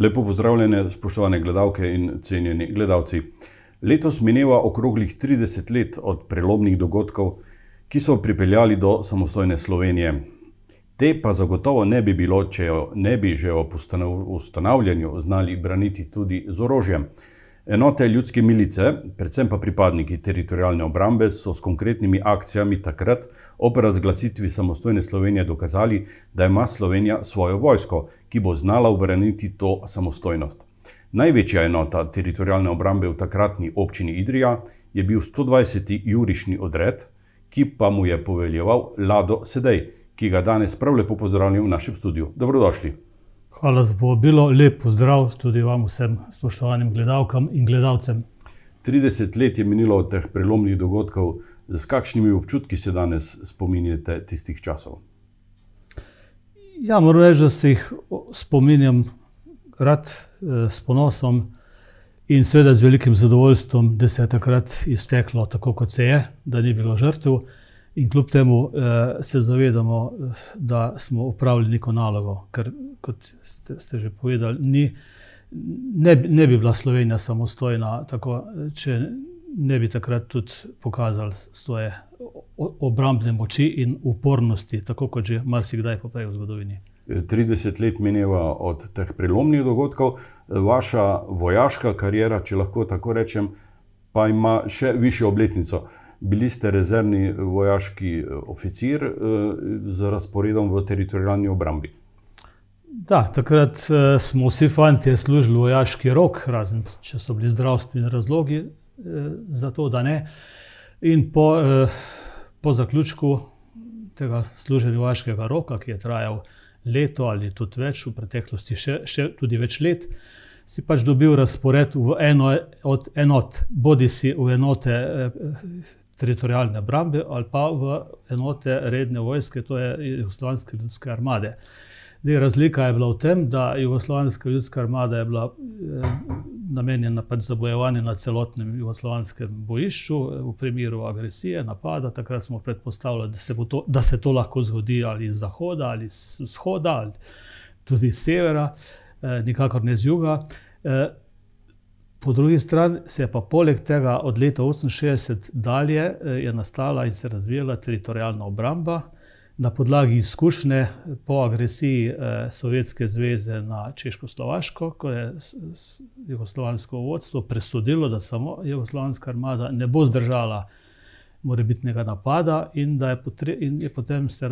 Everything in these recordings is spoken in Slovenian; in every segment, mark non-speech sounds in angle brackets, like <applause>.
Lepo pozdravljene, spoštovane gledalke in cenjeni gledalci. Letos mineva okroglih 30 let od prelomnih dogodkov, ki so pripeljali do samostojne Slovenije. Te pa zagotovo ne bi bilo, če jo ne bi že ob ustanavljanju znali braniti tudi z orožjem. Enote ljudske milice, predvsem pa pripadniki teritorijalne obrambe, so s konkretnimi akcijami takrat ob razglasitvi samostojne Slovenije dokazali, da ima Slovenija svojo vojsko, ki bo znala obraniti to samostojnost. Največja enota teritorijalne obrambe v takratni občini Idrija je bil 120. jurišni odred, ki pa mu je poveljeval Lado Sedej, ki ga danes prav lepo pozdravljam v našem studiu. Dobrodošli. Hvala za povabilo, lep pozdrav tudi vam vsem spoštovanim gledalkam in gledalcem. 30 let je minilo od teh prelomnih dogodkov, s kakšnimi občutki se danes spominjate tistih časov? Ja, moram reči, da se jih spominjam rad, s ponosom in seveda z velikim zadovoljstvom, da se je takrat izteklo tako, kot se je, da ni bilo žrtev. In kljub temu se zavedamo, da smo opravili neko nalogo, ker kot ste, ste že povedali, ni, ne, ne bi bila Slovenija samostojna, tako, če ne bi takrat tudi pokazali svoje obrambne moči in upornosti, tako kot že marsikdaj poprej v zgodovini. 30 let mineva od teh prelomnih dogodkov, vaša vojaška kariera, če lahko tako rečem, pa ima še višjo obletnico. Bili ste rezervni vojaški oficir z razporedom v teritorijalni obrambi. Da, takrat smo vsi fantje služili vojaški rok, razen če so bili zdravstveni razlogi za to, da ne. In po po zaključku tega služenja vojaškega roka, ki je trajal leto ali tudi več, v preteklosti še, še tudi več let, si pač dobil razpored v eno od enot, bodisi v enote teritorialne obrambe ali pa v enote redne vojske, to je Jugoslovanske ljudske armade. Zdaj, razlika je bila v tem, da Jugoslovanska ljudska armada je bila namenjena pač za bojevanje na celotnem jugoslovanskem bojišču, v primeru agresije, napada, takrat smo predpostavljali, da se to, da se to lahko zgodi ali iz zahoda ali iz vzhoda ali tudi iz severa, nikakor ne z juga. Po drugi strani se je pa poleg tega od leta oseminšestdeset dalje je nastala in se razvijala teritorialna obramba na podlagi izkušnje po agresiji Sovjetske zveze na Češko-Slovaško, ko je jugoslovansko vodstvo presodilo, da samo jugoslovanska armada ne bo zdržala morebitnega napada in da je in je potem se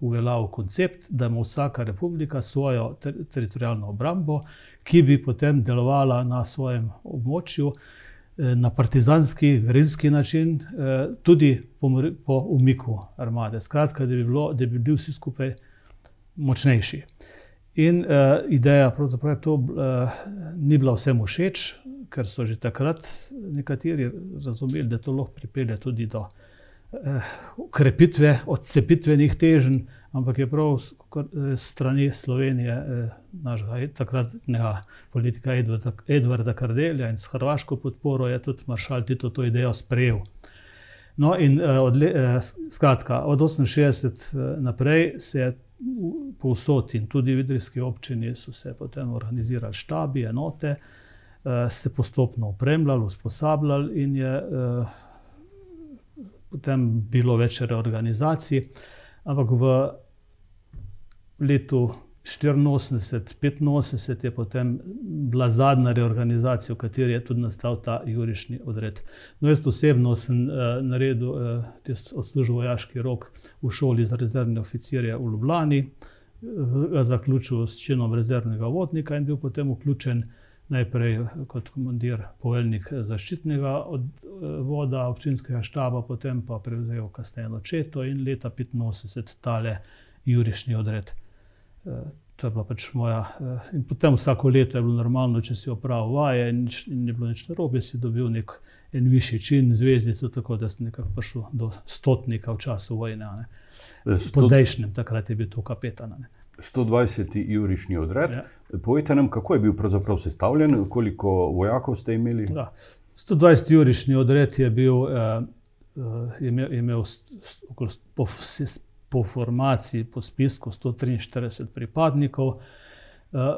uveljavil koncept, da ima vsaka republika svojo teritorialno obrambo, ki bi potem delovala na svojem območju, na partizanski, gverilski način, tudi po umiku armade. Skratka, da bi bilo, da bi bili vsi skupaj močnejši. In ideja pravzaprav to, ni bila vsem všeč, ker so že takrat nekateri razumeli, da to lahko pripelje tudi do krepitve odcepitvenih teženj, ampak je prav s strani Slovenije, našega takratnega politika Edvarda Kardelja in s hrvaško podporo je tudi maršal Tito to idejo sprejel. No, in od skratka, od oseminšestdeset naprej se je povsod in tudi v idrijski občini so se potem organizirali štabi, enote, se postopno opremljali, usposabljali in je potem bilo več reorganizacij. Ampak v letu štiriinosemdeset, petinosemdeset je potem bila zadnja reorganizacija, v kateri je tudi nastal ta jurišni odred. No, jaz osebno sem naredil odslužil vojaški rok v šoli za rezervne oficirje v Ljubljani, ga zaključil s činom rezervnega vodnika in bil potem vključen najprej kot komandir, poveljnik zaščitnega voda občinskega štaba, potem pa prevzel kasneje eno četo in leta petinosemdeset tale jurišni odred. To je bila pač moja, in potem vsako leto je bilo normalno, če si opravil vaje in nič, in ni bilo nič narobe, si dobil neki en višji čin, zvezdico, tako da si nekako prišel do stotnika v času vojne, a ne. Po zdajšnjem, takrat je bil to kapetan, ne. Stodvajseti jurišni odred. Povejte nam, kako je bil pravzaprav sestavljen, koliko vojakov ste imeli? Ja. Stodvajseti jurišni odred je bil, je imel, je imel okoli po po formaciji, po spisku sto triinštirideset pripadnikov.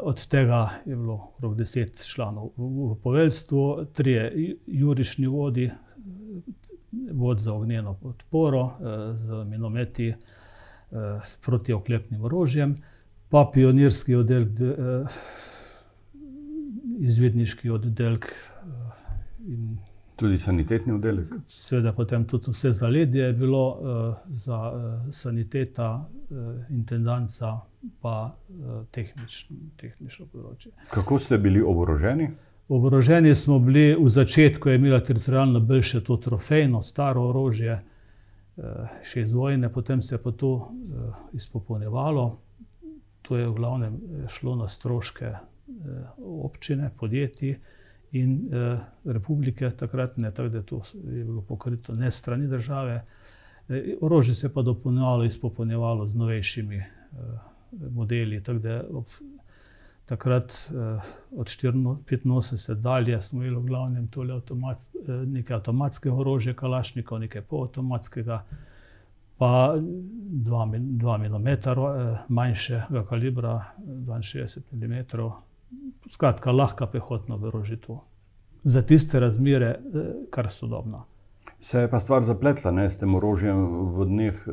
Od tega je bilo okrog deset članov v poveljstvu, trije jurišni vodi, vod za ognjeno podporo z minometi, s protioklepnim orožjem, pa pionirski oddelek, izvidniški oddelek. In tudi sanitetni oddelek. Seveda, potem tudi vse zaledje je bilo za saniteta, intendanca, pa tehnično, tehnično področje. Kako ste bili oboroženi? Oboroženi smo bili v začetku, je imela teritorialna bil še to trofejno, staro orožje, še iz vojne, potem se je pa to izpopolnjevalo. To je v glavnem šlo na stroške občine, podjetij in republike takratne, tako da to je bilo pokrito ne strani države. Orožje se je pa dopolnjevalo, izpopolnjevalo z novejšimi modeli. Tako da ob takrat od petinosemdeset dalje smo imeli v glavnem tole nekaj avtomatskega orožja, kalašnikov, nekaj polavtomatskega, pa dva dva minometa manjšega kalibra, dvainšestdeset milimetrov. Skratka, lahko pehotno orožje to. Za tiste razmere kar sodobno. Se je pa stvar zapletla, ne, s tem orožjem v dneh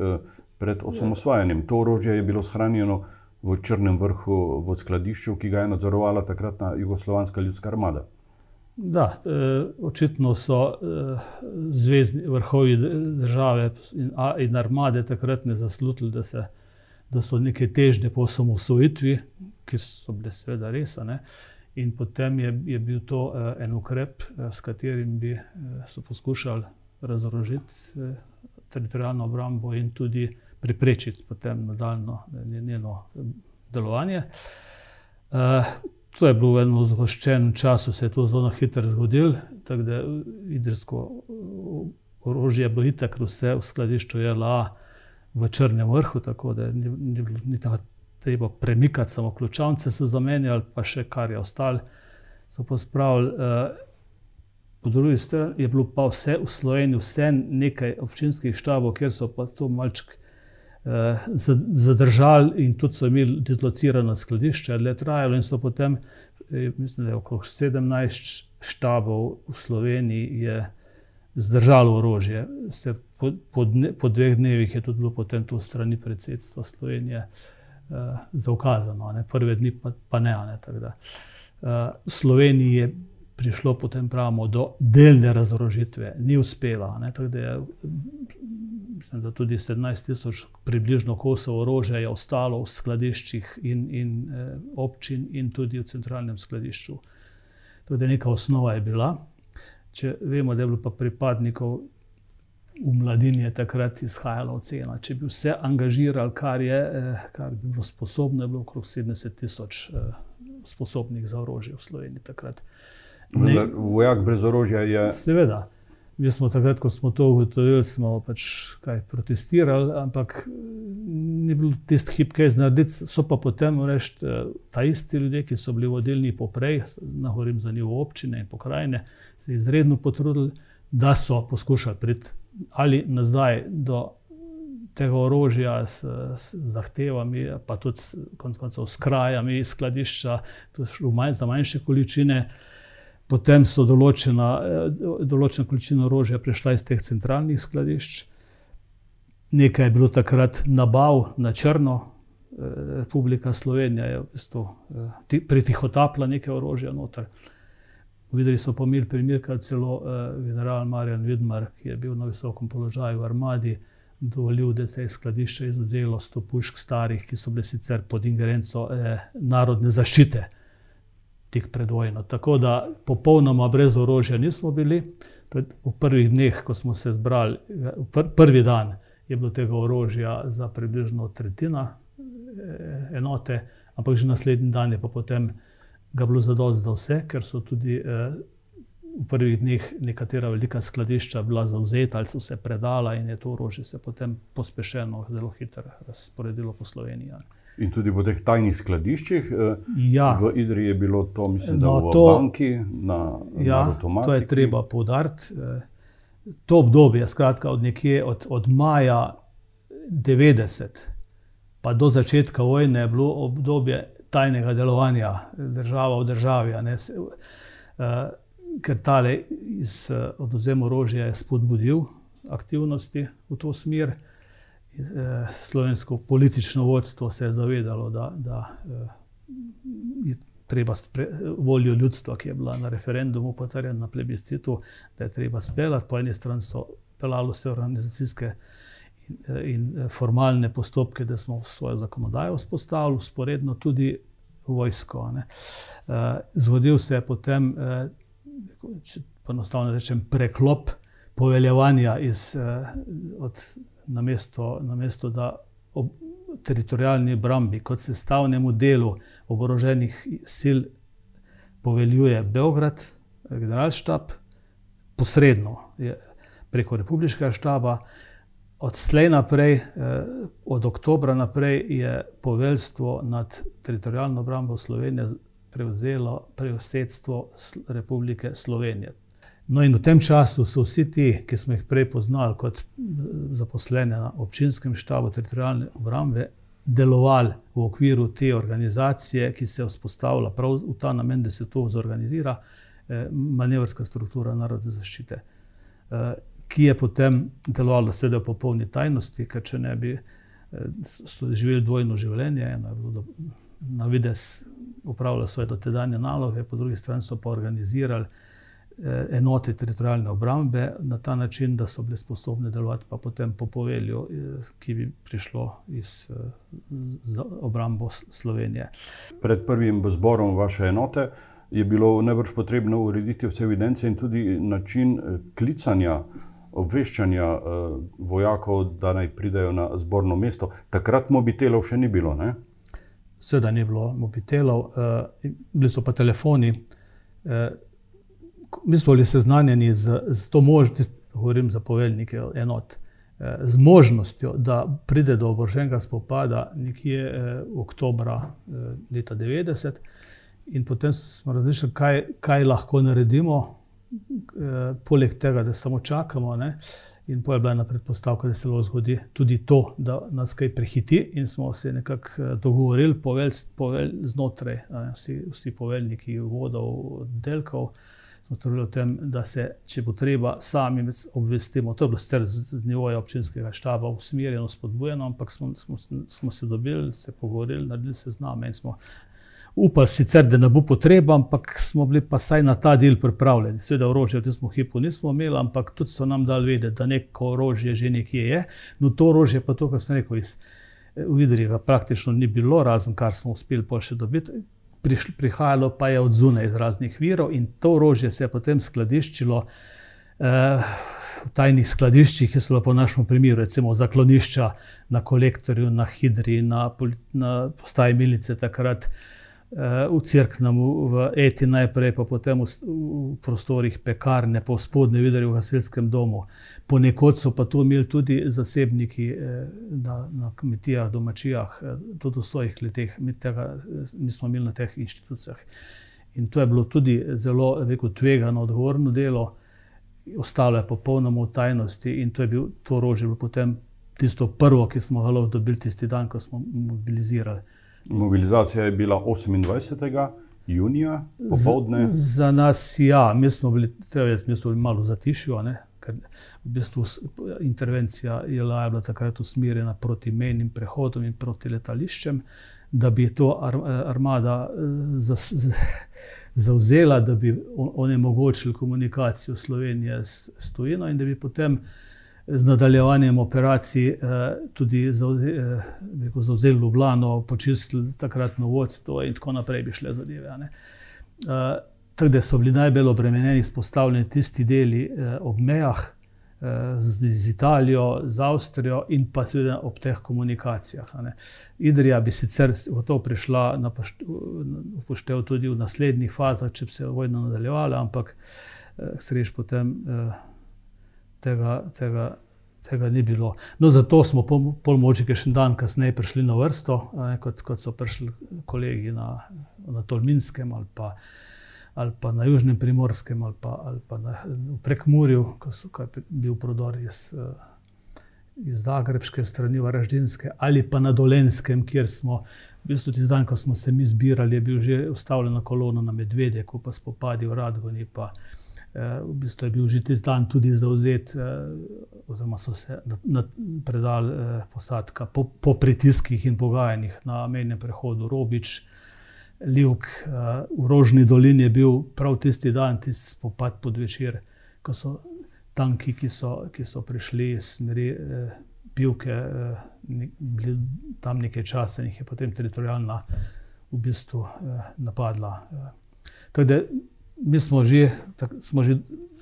pred osamosvajanjem. To orožje je bilo shranjeno v Črnem vrhu v skladišču, ki ga je nadzorovala takratna Jugoslovanska ljudska armada. Da, očitno so zvezni vrhovi države in armade takratne zaslutili, da se, da so neke težnje po osamosvojitvi, ki so bile seveda res, ne, in potem je, je bil to en ukrep, s katerim bi so poskušali razorožiti teritorialno obrambo in tudi preprečiti potem nadaljnje njeno delovanje. To je bilo v enem zgoščenem času, se je to zelo hitro zgodilo, tako da idrijsko orožje je bilo itak vse v skladišču JLA v Črnem vrhu, tako da ni, ni bilo, ni treba premikati, samo ključavnice so zamenjali pa še kar je ostalo, so pospravili. po drugi strani je bilo pa vse v Sloveniji vseeno nekaj občinskih štabov, kjer so pa to malček zadržali in tudi so imeli dislocirana skladišča dlje trajalo in so potem, mislim, da je okrog sedemnajst štabov v Sloveniji je zdržalo orožje. Se po, po po dveh dnevih je tudi bilo potem to strani predsedstva Slovenije zaukazano, a ne, prve dni pa, pa ne, ne, tako da. v Sloveniji je prišlo potem, pravimo, do delne razorožitve, ni uspela, ne, tako da je, mislim, da tudi sedemnajst tisoč približno kosov orožja je ostalo v skladiščih in, in občin in tudi v centralnem skladišču. Da neka osnova je bila. Če vemo, da je bilo pa pripadnikov v mladini je takrat izhajala ocena, če bi vse angažirali, kar je, kar bi bilo sposobno, je bilo okrog sedemdeset tisoč sposobnih za orožje v Sloveniji takrat. Vojak brez orožja je... Seveda. Mi smo takrat, ko smo to ugotovili, smo pač kaj protestirali, ampak ni bilo tisti hip kaj za narediti, so pa potem, reči, taisti ljudje, ki so bili vodilni poprej, ne govorim za nivo občine in pokrajine, se izredno potrudili, da so poskušali priti ali nazaj do tega orožja s, z zahtevami pa tudi koncev s krajami skladišča, je šlo za manjše količine. Potem so določena, določena količina orožja prišla iz teh centralnih skladišč. Nekaj je bilo takrat nabav na črno, Republika Slovenija je v bistvu pretihotapila nekaj orožja noter. Videli so pa imeli primer, kar celo general Marjan Vidmar, ki je bil na visokem položaju v armadi, dovolil, da se je iz skladišča izvzelo sto pušk starih, ki so bile sicer pod ingerenco narodne zaščite tik pred vojno. Tako da popolnoma brez orožja nismo bili. v prvih dneh, ko smo se zbrali, prvi dan je bilo tega orožja za približno tretjino enote, ampak že naslednji dan je pa potem ga bilo zadosti za vse, ker so tudi v prvih dneh nekatera velika skladišča bila zavzeta ali so se predala in je to orožje se potem pospešeno zelo hitro razporedilo po Sloveniji. In tudi po teh tajnih skladiščih? Ja. V Idriji je bilo to, mislim, da v banki, na, na avtomatiki. Ja, to je treba poudariti. To obdobje, skratka od nekje od, od maja devetdeset pa do začetka vojne je bilo obdobje tajnega delovanja država v državi. Ne, se, uh, ker tale iz odozema orožja je spodbudil aktivnosti v to smer. Uh, slovensko politično vodstvo se je zavedalo, da, da uh, je treba voljo ljudstva, ki je bila na referendumu potrjena na plebiscitu, da je treba speljati. Po eni strani so pelali vse organizacijske in, in formalne postopke, da smo svojo zakonodajo vzpostavili, usporedno tudi vojsko. Ne. Zgodil se je potem, če enostavno rečem, preklop poveljevanja iz, od, na, mesto, na mesto, da ob, teritorijalni obrambi kot sestavnemu delu oboroženih sil poveljuje Beograd, generalštab, posredno preko republikanskega štaba. Od slej naprej, eh, od oktobra naprej, je poveljstvo nad teritorijalno obrambo Slovenije prevzelo predsedstvo Republike Slovenije. No, in v tem času so vsi ti, ki smo jih prej poznali kot zaposlene na občinskem štabu teritorijalne obrambe, delovali v okviru te organizacije, ki se je vzpostavila prav v ta namen, da se to zorganizira, eh, manevrska struktura narodne zaščite, eh, ki je potem delovala seveda v popolni tajnosti, ker če ne bi eh, živeli dvojno življenje, eno je bilo na vides upravljalo svoje dotedanje naloge, po drugi strani so pa organizirali Eh, enote teritorijalne obrambe na ta način, da so bile sposobne delovati pa potem po povelju, eh, ki bi prišlo iz eh, obrambo Slovenije. Pred prvim zborom vaše enote je bilo najbrž potrebno urediti vse evidence in tudi način klicanja, obveščanja vojakov, da naj pridejo na zborno mesto. Takrat mobitelov še ni bilo. Ne? Seveda ni bilo mobitelov, bili so pa telefoni mi smo bili seznanjeni z, z to možnostjo, govorim za poveljnike enot, eh, z možnostjo, da pride do oboroženega spopada nekje eh, oktobra eh, leta 90. In potem smo razmišljali, kaj, kaj lahko naredimo, poleg tega, da samo čakamo. Ne? In pa je bila ena predpostavka, da se lahko zgodi tudi to, da nas kaj prehiti, in smo se nekako dogovorili, povelj, povelj znotraj, ne, vsi, vsi poveljniki vodov, oddelkov, smo torej o tem, da se, če bo treba, sami obvestimo. To je bilo sicer z nivoja občinskega štaba usmerjeno, spodbujeno, ampak smo, smo, smo se dobili, se pogovorili, naredili se z nami in smo upali sicer, da ne bo potreba, ampak smo bili pa saj na ta del pripravljeni. Seveda orožje v tem hipu nismo imeli, ampak tudi so nam dali vedeti, da neko orožje že nekje je. No to orožje pa to, kar sem rekel, iz Vidrija praktično ni bilo, razen kar smo uspeli pa še dobiti prihajalo pa je od zunaj iz raznih virov in to orožje se je potem skladiščilo eh, v tajnih skladiščih, ki so bile po našem primeru, recimo zaklonišča na kolektorju, na Hidri, na, na postaji Milice takrat. V Cirknemu, v Eti najprej, pa potem v, v prostorih pekarne, po spodnjem vidilu v gasilskem domu. Ponekod so pa to imeli tudi zasebniki eh, na, na kmetijah, domačijah, eh, tudi v svojih letih, mi, tega, mi smo imeli na teh inštitucijah. In to je bilo tudi zelo rekel, tvegano, odgovorno delo, ostalo je popolnoma v tajnosti in to je bil to orožje, potem tisto prvo, ki smo ga lahko dobili tisti dan, ko smo mobilizirali. Mobilizacija je bila 28. junija, popoldne. Za nas, ja, mi smo bili, treba, mi smo bili malo zatišili ker v bistvu intervencija je bila takrat usmerjena proti menjim prehodom in proti letališčem, da bi to armada zauzela, da bi onemogočili komunikacijo Slovenije s tujino in da bi potem. Z nadaljevanjem operacij eh, tudi eh, zauzeli Ljubljano, počistili takratno vodstvo, in tako naprej bi šle zadeve. Eh, Tako da so bili najbolj obremenjeni, izpostavljeni tisti deli eh, ob mejah eh, z, z Italijo, z Avstrijo in pa seveda ob teh komunikacijah. Idrija bi sicer gotovo prišla na upoštev tudi v naslednjih fazah, če bi se vojna nadaljevala, ampak eh, sreč potem eh, tega. tega Tega ni bilo. No, zato smo pol moči, ki še en dan kasneje prišli na vrsto, ne, kot, kot so prišli kolegi na, na Tolminskem ali pa ali pa na Južnem primorskem, ali pa, ali pa na Prekmurju, ko so bil prodor iz, iz Zagrebske strani, Varaždinske ali pa na Dolenskem, kjer smo. V bistvu tisti dan, ko smo se mi zbirali, je bil že ustavljena kolona na Medvede, ko pa spopadi v Radgoni. Pa, eh, v bistvu je bil že tisti dan tudi zauzet, eh, oziroma so se na, na, predali eh, posadka po, po pritiskih in pogajanjih na mejnem prehodu Robič. Ljubk eh, v Rožni dolini je bil prav tisti dan, tisti spopad podvečer, ko so tanki, ki so, ki so prišli iz smeri eh, Pivke, eh, tam nekaj časa in jih je potem teritorijalna v bistvu eh, napadla. Eh. Tako mi smo že, tak, smo že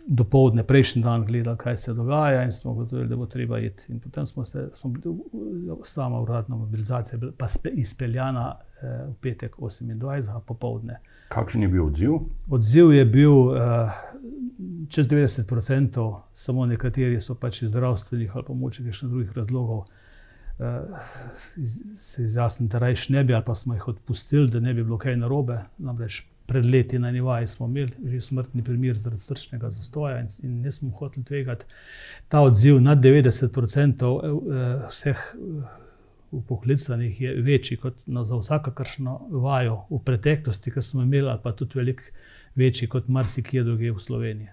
do povdne, prejšnji dan, gledali, kaj se dogaja, in smo gotovili, da bo treba iti. In potem smo se, smo bili, sama uradna mobilizacija, pa spe, izpeljana v petek 28. popovdne. Kakšen je bil odziv? Odziv je bil. Eh, čez 90%, samo nekateri so pač iz zdravstvenih ali pa moče še drugih razlogov. Uh, se izjasniti, da rajš ne bi, ali pa smo jih odpustili, da ne bi bilo kaj narobe. Namreč pred leti na Nivaji smo imeli že smrtni primer zaradi srčnega zastoja in, in nismo hoteli tvegati. Ta odziv nad 90% uh, vseh upoklicanih je večji kot na, za vsakakršno vajo v preteklosti, ki smo imeli, pa tudi veliko večji kot marsikje druge v Sloveniji.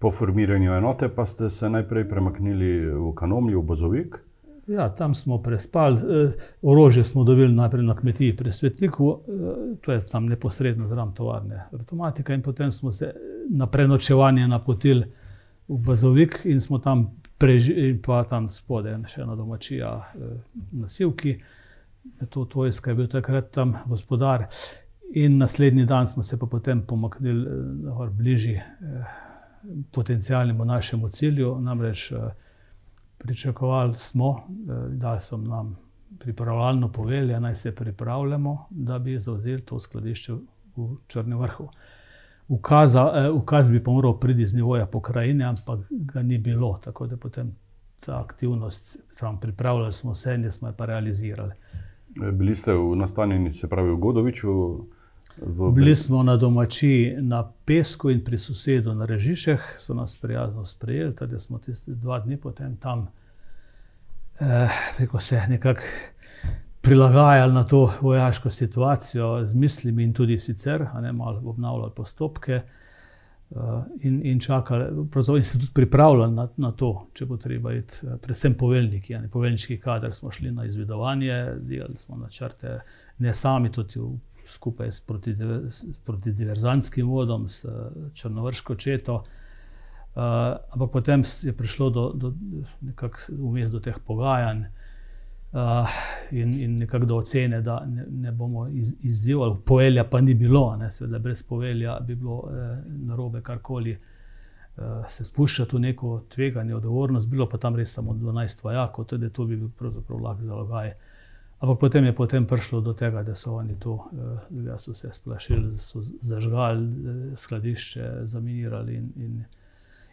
Po formiranju enote pa ste se najprej premaknili v Kanomlji, v Bozovik. Ja, tam smo prespali, e, orožje smo dobili najprej na kmetiji pri Svetliku, e, to je tam neposredno zraven tovarne automatika, in potem smo se na prenočevanje napotili v Bozovik in smo tam preživeli, pa tam spodaj še ena domačija e, na Sivki. To, to je, kaj je bil takrat tam gospodar. In naslednji dan smo se pa potem pomaknili eh, bližje eh, potencijalnemu našemu cilju. Namreč eh, pričakovali smo, da so nam pripravljalno povelje, naj se pripravljamo, da bi zauzeli to skladišče v Črnem vrhu. Ukaza, ukaz bi pa moral priti z nivoja pokrajine, ampak ga ni bilo. Tako da potem ta aktivnost, sam pripravljali smo se, nismo pa realizirali. Bili ste v nastanjeni, se pravi v Godoviču, V... Bili smo na domači na Pesku in pri sosedu na Režišeh, so nas prijazno sprejeli, da smo tisti dva dni potem tam eh, se nekako prilagajali na to vojaško situacijo z mislimi in tudi sicer, ne malo obnavljali postopke. Uh, in, in čakali, pravzaprav in se tudi pripravljali na, na to, če bo treba iti, eh, predvsem poveljniki, ne poveljniški kader, smo šli na izvedovanje, delali smo načrte, ne sami, tudi v skupaj s protidiverzanskim vodom, s črnovrško četo. Uh, ampak potem je prišlo do, do, do, do teh pogajanj uh, in, in nekako ocene, da ne, ne bomo iz, izzivali. Povelja pa ni bilo, ne, seveda brez povelja bi bilo eh, narobe karkoli. Uh, se spuščati v neko tveganje, odgovornost, bilo pa tam res samo 12 vojakov, tudi to bi bil pravzaprav lahko zalogaj. Uh, Ampak potem je potem prišlo do tega, da so oni to, da eh, so se splašili, da so zažgali eh, skladišče, zaminirali in, in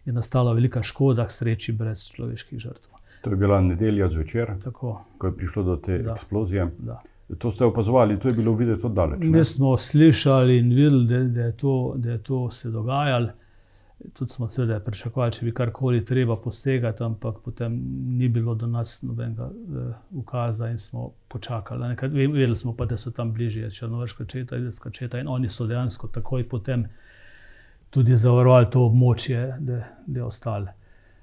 je nastala velika škoda, k sreči, brez človeških žrtev. To je bila nedelja zvečer, Tako. ko je prišlo do te da. eksplozije. Da. To ste opazovali, to je bilo videti od daleč. Mi smo slišali in videli, da, da, je to, da je to se dogajalo. Tudi smo seveda pričakovali, če bi karkoli treba posegati, ampak potem ni bilo do nas nobenega uh, ukaza in smo počakali. Vedeli smo pa, da so tam bližje Črnovrška četa, Ilska četa in oni so dejansko takoj potem tudi zavarovali to območje, da, da je ostalo.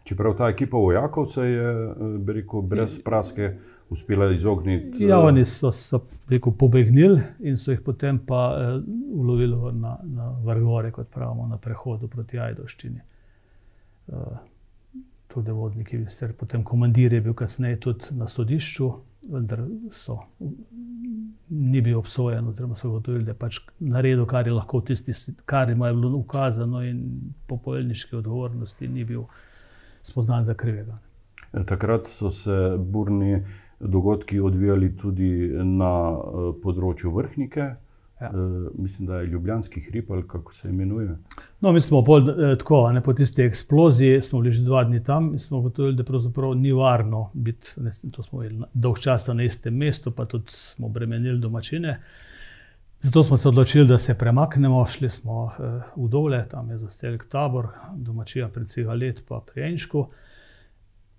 Čeprav ta ekipa vojakov se je, eh, bi rekel, brez praske uspela izogniti. Ja, oni so, so rekel, pobegnili in so jih potem pa uh, ulovili na, na vrhore, kot pravimo, na prehodu proti Ajdoščini. Uh, tudi vodniki, ter potem komandir je bil kasneje tudi na sodišču, vendar so. Ni bil obsojen, oziroma so gotovili, da je pač naredil, kar je lahko tisti, kar jim je bilo ukazano, in po poveljniški odgovornosti ni bil spoznan za krivega. Takrat so se burni uh, dogodki odvijali tudi na uh, področju vrhnike. Ja. Uh, mislim, da je Ljubljanski hrib ali kako se imenuje. No, mi smo eh, tako, ne po tisti eksploziji, smo bili že dva dni tam in smo ugotovili, da pravzaprav ni varno biti, ne, to smo imeli dolg časa na istem mestu, pa tudi smo bremenili domačine. Zato smo se odločili, da se premaknemo, šli smo uh, v dole, tam je zastelek tabor, domačija pred Cigalet, pa pri Enčku.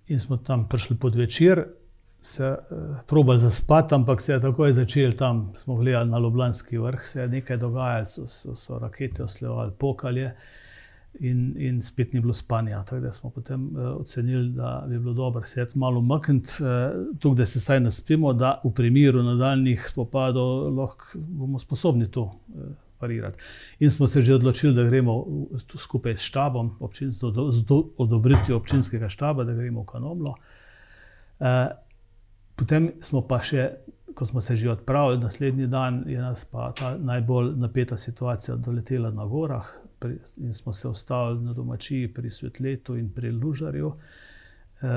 in smo tam prišli pod večer, se uh, probali zaspati, ampak se je takoj začel tam, smo gledali na Ljubljanski vrh, se je nekaj dogajalo, so, so, so rakete oslevali, pokalje. In, in spet ni bilo spanja. Tako da smo potem uh, ocenili, da bi bilo dobro se malo umakniti, uh, tukaj, da se vsaj naspimo, da v primeru nadaljnih spopadov lahko bomo sposobni to uh, parirati. In smo se že odločili, da gremo skupaj s štabom, z odobritvijo občinskega štaba, da gremo v Kanomlo. Uh, potem smo pa še, ko smo se že odpravili, naslednji dan je nas pa ta najbolj napeta situacija doletela na gorah. In smo se ustavili na domačiji pri Svetletu in pri Lužarju. Uh,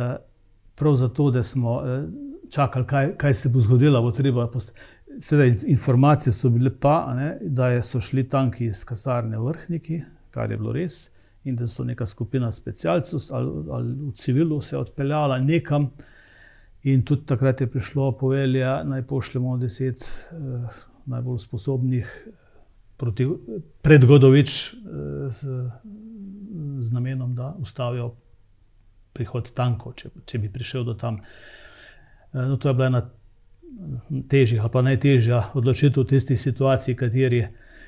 prav zato, da smo uh, čakali, kaj, kaj se bo zgodilo, bo treba postati. Seveda, informacije so bile pa, ne, da so šli tanki iz kasarne vrhniki, kar je bilo res, in da so neka skupina specialcev ali, ali v civilu se odpeljala nekam. In tudi takrat je prišlo povelja, naj pošljemo deset eh, najbolj sposobnih proti, pred Godovič eh, z namenom, da ustavijo prihod tankov, če, če bi prišel do tam. Eh, no, to je bila ena težjih, pa najtežja odločitev v tisti situaciji, kateri,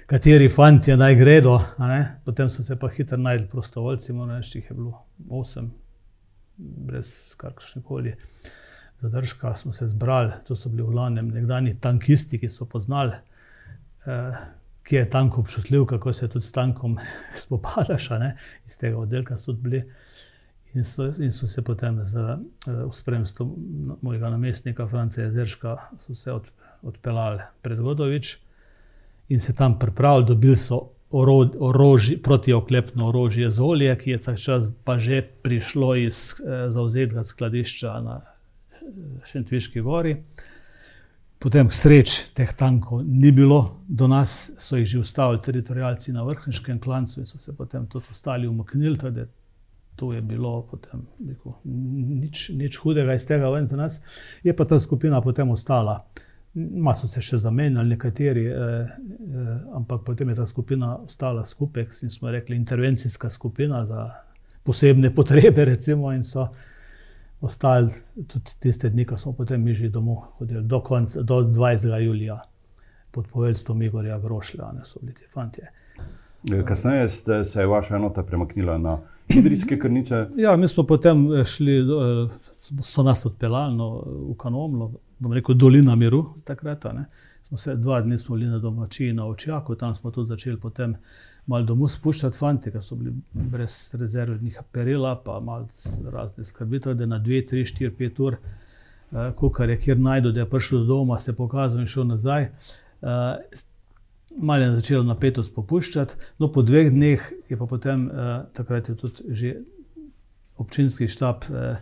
kateri fanti naj gredo. Potem so se pa hitro najdli prostovoljci, moram reči, jih je bilo osem, brez kakršne koli zadržka. Smo se zbrali, to so bili v glavnem nekdani tankisti, ki so poznali. Eh, Ki je tanko občutljiv, kako se tudi s tankom <laughs> spopadaš, iz tega oddelka so tudi bili. In so, in so se potem z uh, spremstvom mojega namestnika, Franca Jezerška, od, odpeljali pred Godovič in se tam pripravili, dobili so orožje, protioklepno orožje z olje, ki je ta čas pa že prišlo iz uh, zauzetega skladišča na uh, Šentviški gori. Potem sreč teh tankov ni bilo, do nas so jih že ustavili teritorijalci na vrhniškem klancu in so se potem tudi ostali umaknili to je bilo potem, neko, nič, nič hudega iz tega ven za nas. Je pa ta skupina potem ostala. Malo so se še zamenjali, nekateri, eh, eh, ampak potem je ta skupina ostala skupaj, in smo rekli, intervencijska skupina za posebne potrebe. Recimo, in so ostali tudi tiste dni, ko smo potem mi že domov hodili, do, konca, do 20. julija, pod poveljstvom Igorja Grošlja, ne so bili ti fanti. Kasneje ste, se je vaša enota premaknila na Idrijske krnice. Ja, mi smo potem eh, šli, eh, so nas odpeljali no, v Kanomlo, bom rekel, dolina miru, takrat. Ne. Smo se dva dni smo bili na domačiji na Očjaku, tam smo tudi začeli potem malo domov spuščati fanti, ki so bili brez rezervnih perila, pa malo razne skrbitve, da na dve, tri, štiri, pet ur, eh, kukar je kjer najdu, da je prišel do doma, se pokazal in šel nazaj. Malo je začelo napetost popuščati, no po dveh dneh je pa potem, eh, takrat je tudi že občinski štab eh,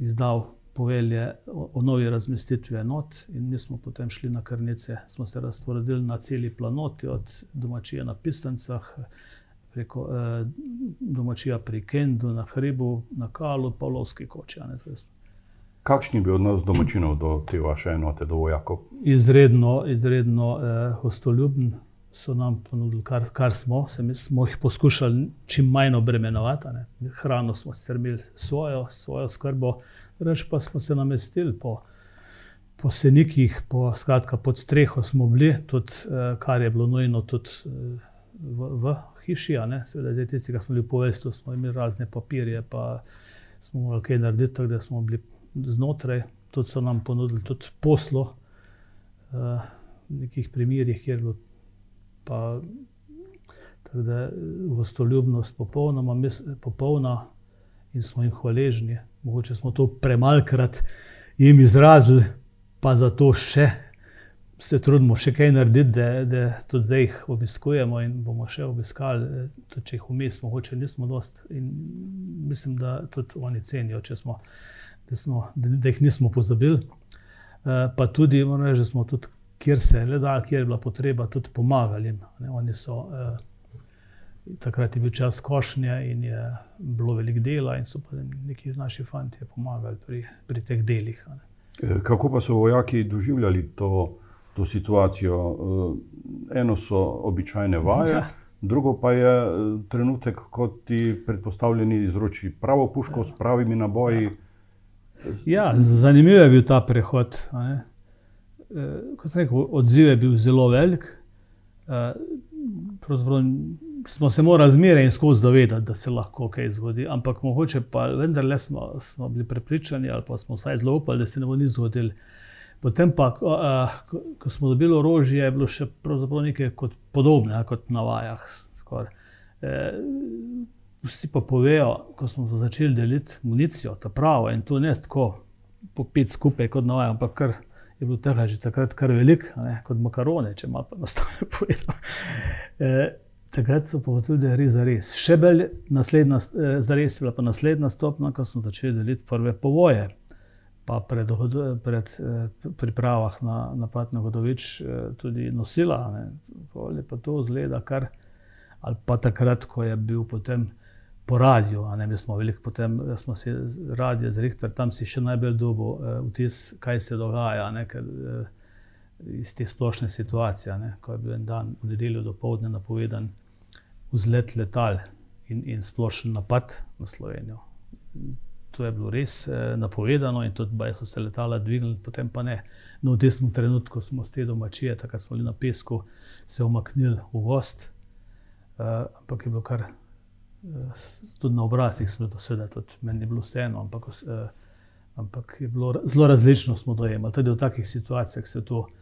izdal povelje o, o novi razmestitvi enot, in mi smo potem šli na krnice, smo se razporedili na celi planoti, od domačije na Pistancah, preko eh, domačija pri Kendu, na Hribu, na Kalu, pa v Lovski koči. Kakšen je bil odnos domačinov do te vaše enote, do vojakov? Izredno, izredno eh, hostoljuben so nam ponudili, kar, kar smo. Mi smo jih poskušali čim manj obremenovati. Ne. Hrano smo strmili svojo, svojo skrbo, reč pa smo se namestili po, po senikih, po, skratka, pod streho smo bili, tudi, eh, kar je bilo nujno tudi eh, v, v hiši. Seveda, zdaj tisti, ki smo bili v povestu, smo imeli razne papirje, pa smo morali kaj narediti, tako da smo bili znotraj, tudi so nam ponudili tudi poslo, uh, v nekih primerih, kjer je bilo tako, da je gostoljubnost popolnoma popolna in smo jim hvaležni. Mogoče smo to premalkrat jim izrazili, pa zato še. Se trudimo še kaj narediti, da, da tudi zdaj jih obiskujemo in bomo še obiskali, tudi če jih vmes, mogoče nismo dost. In mislim, da tudi oni cenijo, smo da, smo, da, da jih nismo pozabili. Uh, pa tudi, reči, da smo tudi, kjer se je le da, kjer je bila potreba, tudi pomagali. Oni so, uh, takrat je bil čas košnje in je bilo veliko dela, in so neki naši fanti pomagali pri, pri teh delih. Ne. Kako pa so vojaki doživljali to, to situacijo? Eno so običajne vaje, ja. drugo pa je trenutek, ko ti predpostavljeni izroči pravo puško s pravimi naboji. Ja, zanimiv je bil ta prehod. Kot sem rekel, odziv je bil zelo velik. Pravzaprav smo se morali zmeraj in skozi zavedati, da se lahko kaj zgodi. Ampak mogoče pa vendarle smo, smo bili prepričani, ali pa smo vsaj zelo upali, da se ne bo nič zgodilo. Potem pa, ko, ko smo dobili orožje, je bilo še nekaj podobnega kot na vajah. E, vsi pa povejo, ko smo začeli deliti municijo, ta pravo in to ne tako popiti skupaj kot na vajah, ampak kar je bilo tega že takrat kar velik, ne, kot makarone, če malo enostavno <laughs> povedano. E, takrat so povedali, da je res. Še bolj naslednja, e, za res je bila pa naslednja stopnja, ko smo začeli deliti prve povoje. Pa pred, pred eh, pripravah na napad na Hodovič, eh, tudi nosila, ali pa to zgleda, kar, ali pa takrat, ko je bil potem po radiju, a ne mi smo veliko potem, smo si radio zrihtar, tam si še najbolj dobo eh, vtis, kaj se dogaja, ne, ker, eh, iz te splošne situacije, ne, ko je bil en dan v nedeljo do povdne napovedan vzlet letal in, in splošen napad na Slovenijo. To je bilo res eh, napovedano in tudi so se letala dvignili, potem pa ne. No, v tem trenutku smo s te domačije, takrat smo bili na pesku, se omaknili v gost, uh, ampak je bilo kar, uh, tudi na obrazih smo to sedaj, tudi meni je bilo vseeno, ampak, uh, ampak je bilo zelo različno smo dojemali. Tudi v takih situacijah se to Eh,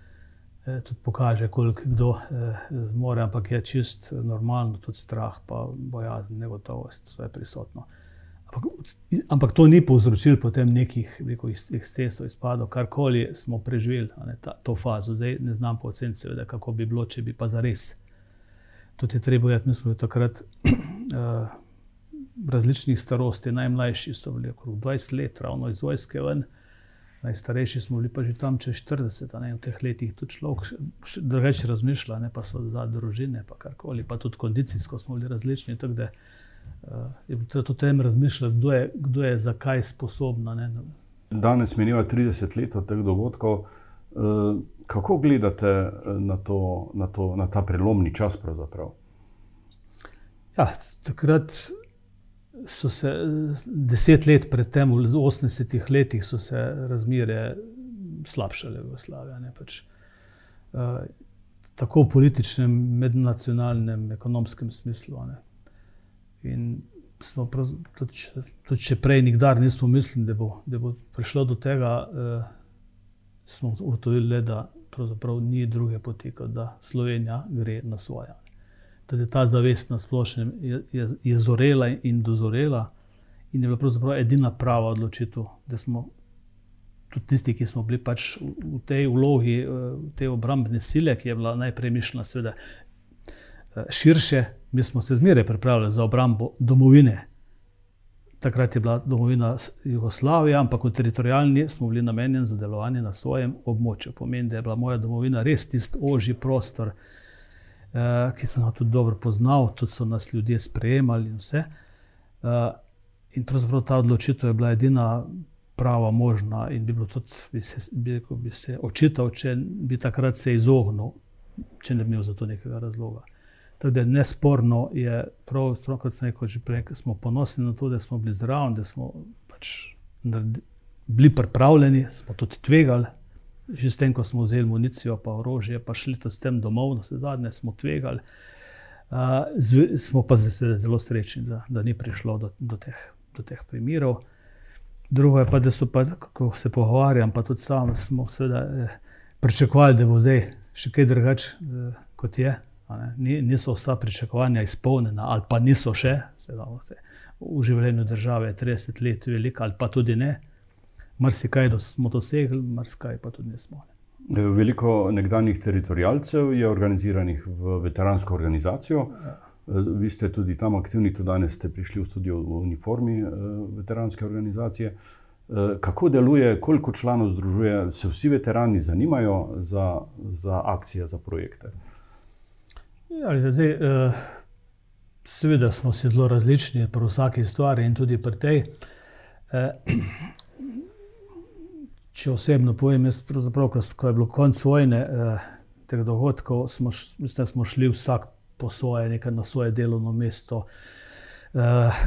tudi pokaže, koliko kdo eh, zmore, ampak je čist normalno, tudi strah, pa bojazen, negotovost, vse je prisotno. Ampak, ampak to ni povzročilo potem nekih ekscesov, izpadov, karkoli smo preživeli, ne, ta, to fazo. Zdaj ne znam po oceni, seveda, kako bi bilo, če bi pa zares. To je treba vedeti, mi smo bili takrat uh, <clears throat> različnih starosti, najmlajši so bili okrog 20 let, ravno iz vojske ven. Uh, najstarejši smo bili pa že tam čez 40, ne, v teh letih tudi človek drugače razmišlja, ne pa so za družine, pa karkoli, pa tudi kondicijsko smo bili različni. Tako da uh, je bilo to tem razmišljati, kdo je, kdo je za kaj sposobna. Ne. Danes mineva 30 let od teh dogodkov. Uh, kako gledate na, to, na, to, na ta prelomni čas? Ja, takrat so se deset let predtem, v 80-ih letih, so se razmere slabšale v Sloveniji. Pač, uh, tako v političnem, mednacionalnem, ekonomskem smislu. Ne. In smo prav, tudi, tudi če prej nikdar nismo mislili, da bo, da bo prišlo do tega, uh, smo ugotovili, da pravzaprav ni druge poti, kot da Slovenija gre na svoje da je ta zavest na splošnem je, je, je zorela in dozorela, in je bila pravzaprav edina prava odločitev, da smo tudi tisti, ki smo bili pač v, tej vlogi, eh, v te obrambne sile, ki je bila najprej mišljena, seveda eh, širše, mi smo se zmeraj pripravljali za obrambo domovine. Takrat je bila domovina Jugoslavija, ampak v teritorijalni smo bili namenjeni za delovanje na svojem območju. Pomeni, da je bila moja domovina res tisti ožji prostor, uh, ki sem ga tudi dobro poznal, tudi so nas ljudje sprejemali in vse. Uh, in pravzaprav ta odločitev je bila edina prava možna, in bi, tudi, bi, se, bi, bi se očital, če bi takrat se izognil, če ne bi imel za to nekega razloga. Tako da nesporno je, prav, prav kot sem rekel že prej, smo ponosni na to, da smo bili zraven, da smo pač bili pripravljeni, smo tudi tvegali, že s tem, ko smo vzeli municijo, pa orožje, pa šli to s tem domov, no, zadnje smo tvegali. Uh, z, smo pa zelo srečni, da, da ni prišlo do, do, teh, do teh primerov. Drugo je pa, da so, pa, ko se pogovarjam, pa tudi sam, smo seveda eh, pričakovali, da bo zdaj še kaj drugače, eh, kot je. Ni, niso vsa pričakovanja izpolnjena, ali pa niso še, seveda, v življenju države je 30 let veliko, ali pa tudi ne. Uh, marsikaj smo dosegli, marsikaj pa tudi nismo. Veliko nekdanjih teritorijalcev je organiziranih v veteransko organizacijo. Ja. Vi ste tudi tam aktivni, tudi danes ste prišli v studio v uniformi eh, veteranske organizacije. Eh, kako deluje, koliko članov združuje, se vsi veterani zanimajo za, za akcije, za projekte? Ja, zdaj, eh, seveda smo si zelo različni pri vsaki stvari in tudi pri tej če osebno povem, jaz pravzaprav, ko je bilo konec vojne, eh, teh dogodkov, smo, mislim, smo šli vsak po svoje, nekaj na svoje delovno mesto. Uh,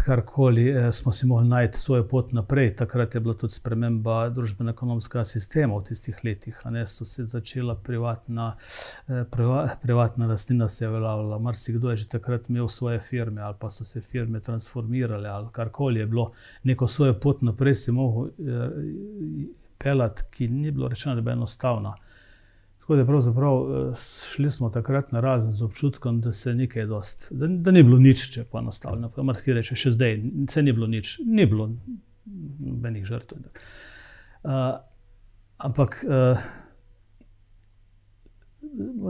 karkoli uh, smo si mogli najti svojo pot naprej. Takrat je bila tudi sprememba družbeno-ekonomskega sistema v tistih letih. Ne, so se začela privatna, uh, priva, privatna rastlina, se je uveljavljala. Marsikdo je že takrat imel svoje firme ali pa so se firme transformirale ali karkoli je bilo. Neko svojo pot naprej si mogel uh, pelati, ki ni bilo rečeno, da bi enostavna. Tako da pravzaprav eh, šli smo takrat na razen z občutkom, da se nekaj dost, da, da ni bilo nič, če pa enostavno. Marski reče, še zdaj, se ni bilo nič, ni bilo nobenih žrtev. Uh, ampak uh,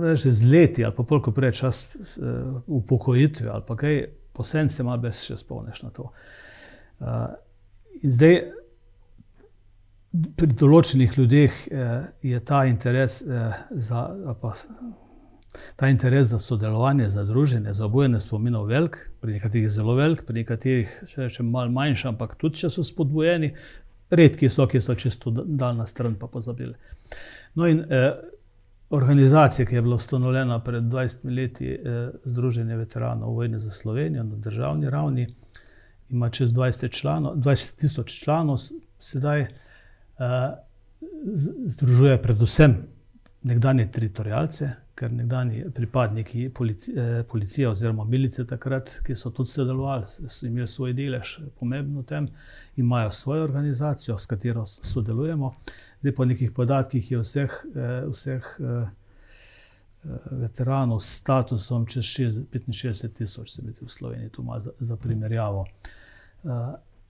reči, z leti ali pa polko prej čas uh, upokojitve ali pa kaj, posebej se malo več še spomniš na to. Uh, in zdaj pri določenih ljudeh eh, je ta interes, eh, za, pa, ta interes za sodelovanje, za druženje, za obojene spominov velik, pri nekaterih zelo velik, pri nekaterih še, še malo manjši, ampak tudi če so spodbujeni, redki so, ki so čisto daljna stran pa pozabili. No in eh, organizacija, ki je bila ustanovljena pred 20 leti, eh, Združenje veteranov vojne za Slovenijo na državni ravni, ima čez 20 članov, 20 tisoč članov, sedaj združuje predvsem nekdanje teritorijalce, ker nekdani pripadniki policije, policije oziroma milice takrat, ki so tudi sodelovali, so imeli svoj delež pomembno v tem, imajo svojo organizacijo, s katero sodelujemo. Zdaj po nekih podatkih je vseh, vseh veteranov s statusom čez 65 tisoč, se vidi v Sloveniji, tu ima za, za primerjavo.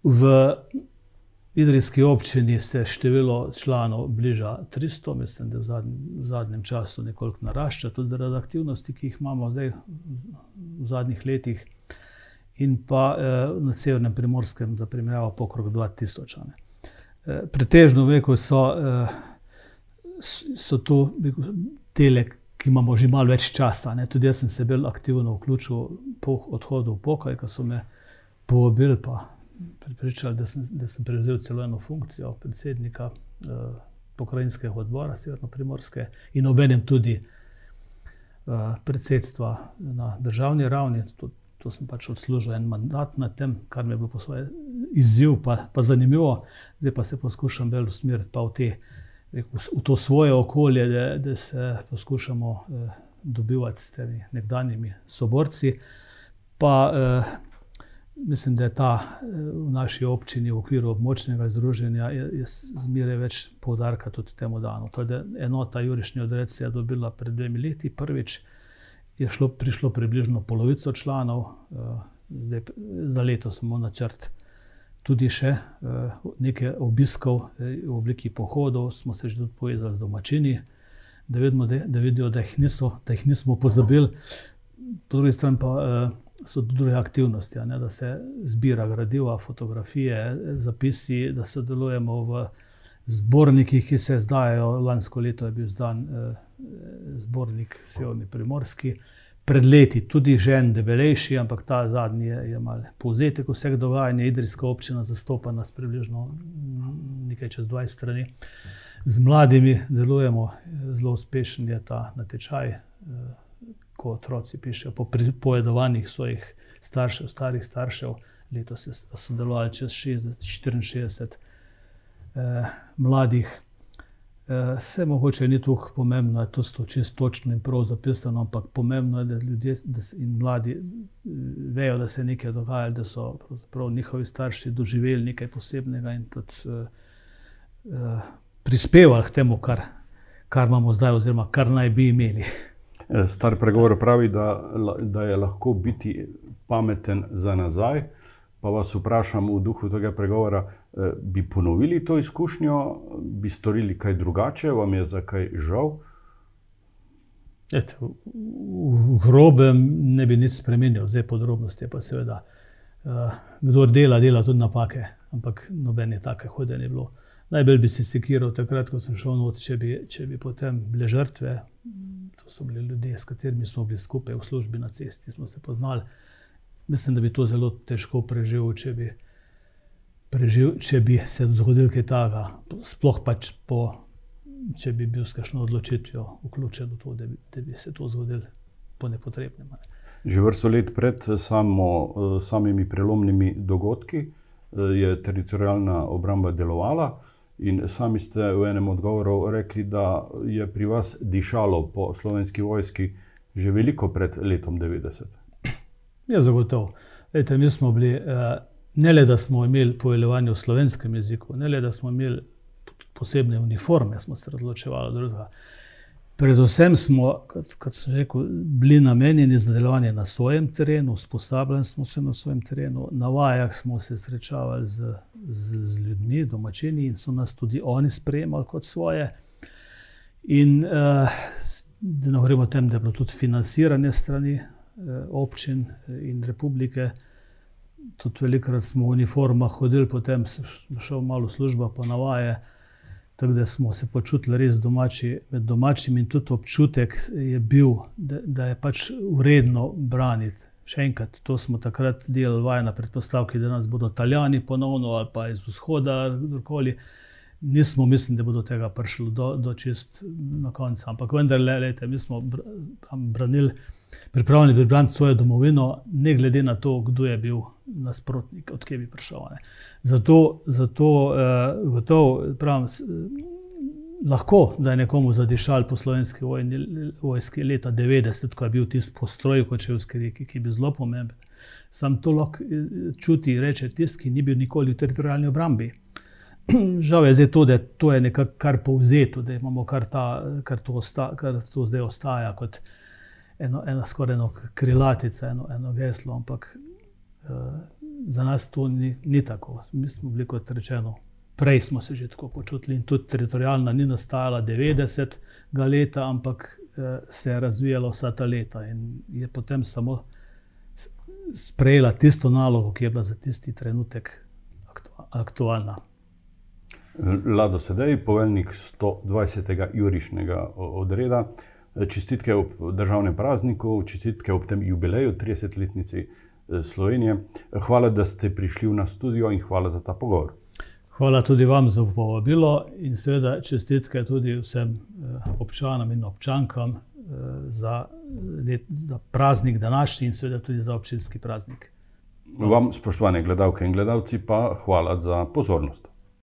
V idrijski občini se število članov bliža 300, mislim, da v zadnjem, v zadnjem času nekoliko narašča, tudi zaradi aktivnosti, ki jih imamo zdaj v zadnjih letih, in pa eh, na severnem primorskem, za primerjavo, pokrog 2000. Eh, pretežno veliko so, eh, so to tele, ki imamo že malo več časa. Ne? Tudi jaz sem se bolj aktivno vključil po odhodu v pokoj, ko so me povabili pa pripričali, da sem, da sem prevzel celo eno funkcijo predsednika uh, pokrajinskega odbora Severno-Primorske in obenem tudi uh, predsedstva na državni ravni. To, to sem pač odslužil en mandat na tem, kar mi je bilo po svoje izziv, pa, pa zanimivo. Zdaj pa se poskušam bolj usmeriti v, te, v to svoje okolje, da, da se poskušamo uh, dobivati s temi nekdanjimi soborci. Pa, uh, mislim, da je ta eh, v naši občini v okviru območnega združenja zmeraj več poudarka tudi temu danu. To je enota Jurišnja odred se je dobila pred dvemi leti. Prvič je šlo, prišlo približno polovico članov, eh, zdaj, za leto smo načrt. Tudi še uh, nekaj obiskov v obliki pohodov, smo se že tudi povezali z domačini, da, vidimo, da, da vidijo, da jih, niso, da jih nismo pozabili. Po drugi strani pa so tudi druge aktivnosti, ne, da se zbira gradiva, fotografije, zapisi, da sodelujemo v zbornikih, ki se izdajajo. Lansko leto je bil zdan eh, zbornik Severni Primorski, pred leti tudi že en debelejši, ampak ta zadnji je, je malo povzetek vseh dogajanj. Idrijska občina zastopa nas približno nekaj čez 20 strani. Z mladimi delujemo, zelo uspešen je ta natečaj. Eh, ko otroci pišejo po pripovedovanjih svojih staršev, starih staršev. Letos so sodelovali čez 60, 64 eh, mladih. Eh, vse mogoče ni tako pomembno, da je to čisto točno in prav zapisano, ampak pomembno je, da ljudje da se, in mladi eh, vejo, da se je nekaj dogajalo, da so njihovi starši doživeli nekaj posebnega in tudi eh, eh, prispevali k temu, kar, kar imamo zdaj, oziroma kar naj bi imeli. Star pregovor pravi, da, da je lahko biti pameten za nazaj. Pa vas vprašam v duhu tega pregovora, eh, bi ponovili to izkušnjo, bi storili kaj drugače, vam je za kaj žal? Et, v, grobem ne bi nič spremenil, zdaj podrobnosti pa seveda. Uh, kdo dela, dela tudi napake, ampak nobene take hode ni bilo. Najbolj bi se sekiral takrat, ko sem šel noč, če, če bi potem bile žrtve, To so bili ljudje, s katerimi smo bili skupaj v službi na cesti, smo se poznali. Mislim, da bi to zelo težko preživel, če bi, preživ, če bi se zgodil kaj takega. Sploh pač po, če bi bil s kakšno odločitvijo vključen v to, da bi, da bi se to zgodilo. po nepotrebnem. Že vrsto let pred samo, samimi prelomnimi dogodki je teritorijalna obramba delovala. In sami ste v enem odgovoru rekli, da je pri vas dišalo po slovenski vojski že veliko pred letom 90. Ja, zagotovo. Lejte, mi smo bili, ne le da smo imeli poveljevanje v slovenskem jeziku, ne le da smo imeli posebne uniforme, smo se odločevali drugega. Predvsem smo, kot, kot sem rekel, bili namenjeni za delovanje na svojem terenu, usposabljali smo se na svojem terenu, na vajah smo se srečavali z, z, z ljudmi, domačini in so nas tudi oni sprejemali kot svoje. In uh, da ne govorimo o tem, da je bilo tudi financiranje strani uh, občin in republike. Tudi velikokrat smo v uniformah hodili, potem šel malo služba po navaje. Tako da smo se počutili res domači med domačimi, in tudi občutek je bil, da, da je pač uredno braniti. Še enkrat, to smo takrat delali na predpostavki, da nas bodo Italijani ponovno ali pa iz vzhoda, kdorkoli. Nismo mislili, da bo do tega prišlo do, do čist na koncu. Ampak vendarle, lejte, mi smo branili pripravljeni bi braniti svojo domovino, ne glede na to, kdo je bil nasprotnik, odkje bi prišel. Ne. Zato, zato uh, gotovo, pravim, lahko da je nekomu zadišal po slovenski vojni, vojski leta 90, ko je bil tisti postroj v Kočevski reki, ki je bil zelo pomemben. Sam to lahko eh, čuti reče tisti, ki ni bil nikoli v teritorijalni obrambi. <clears throat> Žal je zdaj to, da to je nekako kar povzeto, da imamo kar, ta, kar, to, osta, kar to zdaj ostaja kot eno, eno skoraj eno krilatico, eno, eno geslo, ampak uh, za nas to ni, ni tako. Mi smo bili kot rečeno. Prej smo se že tako počutili, in tudi teritorijalna ni nastajala 90 let, ampak eh, se je razvijala vsa ta leta in je potem samo sprejela tisto nalogo, ki je bila za tisti trenutek aktualna. Lado sedaj, poveljnik 120. jurišnega odreda, čestitke ob državnem prazniku, čestitke ob tem jubileju, 30-letnici eh, Slovenije. Hvala, da ste prišli v naš studio in hvala za ta pogovor. Hvala tudi vam za povabilo in seveda čestitke tudi vsem eh, občanom in občankam eh, za, let, za praznik današnji in seveda tudi za občinski praznik. Vam, spoštovane gledalke in gledalci, pa hvala za pozornost.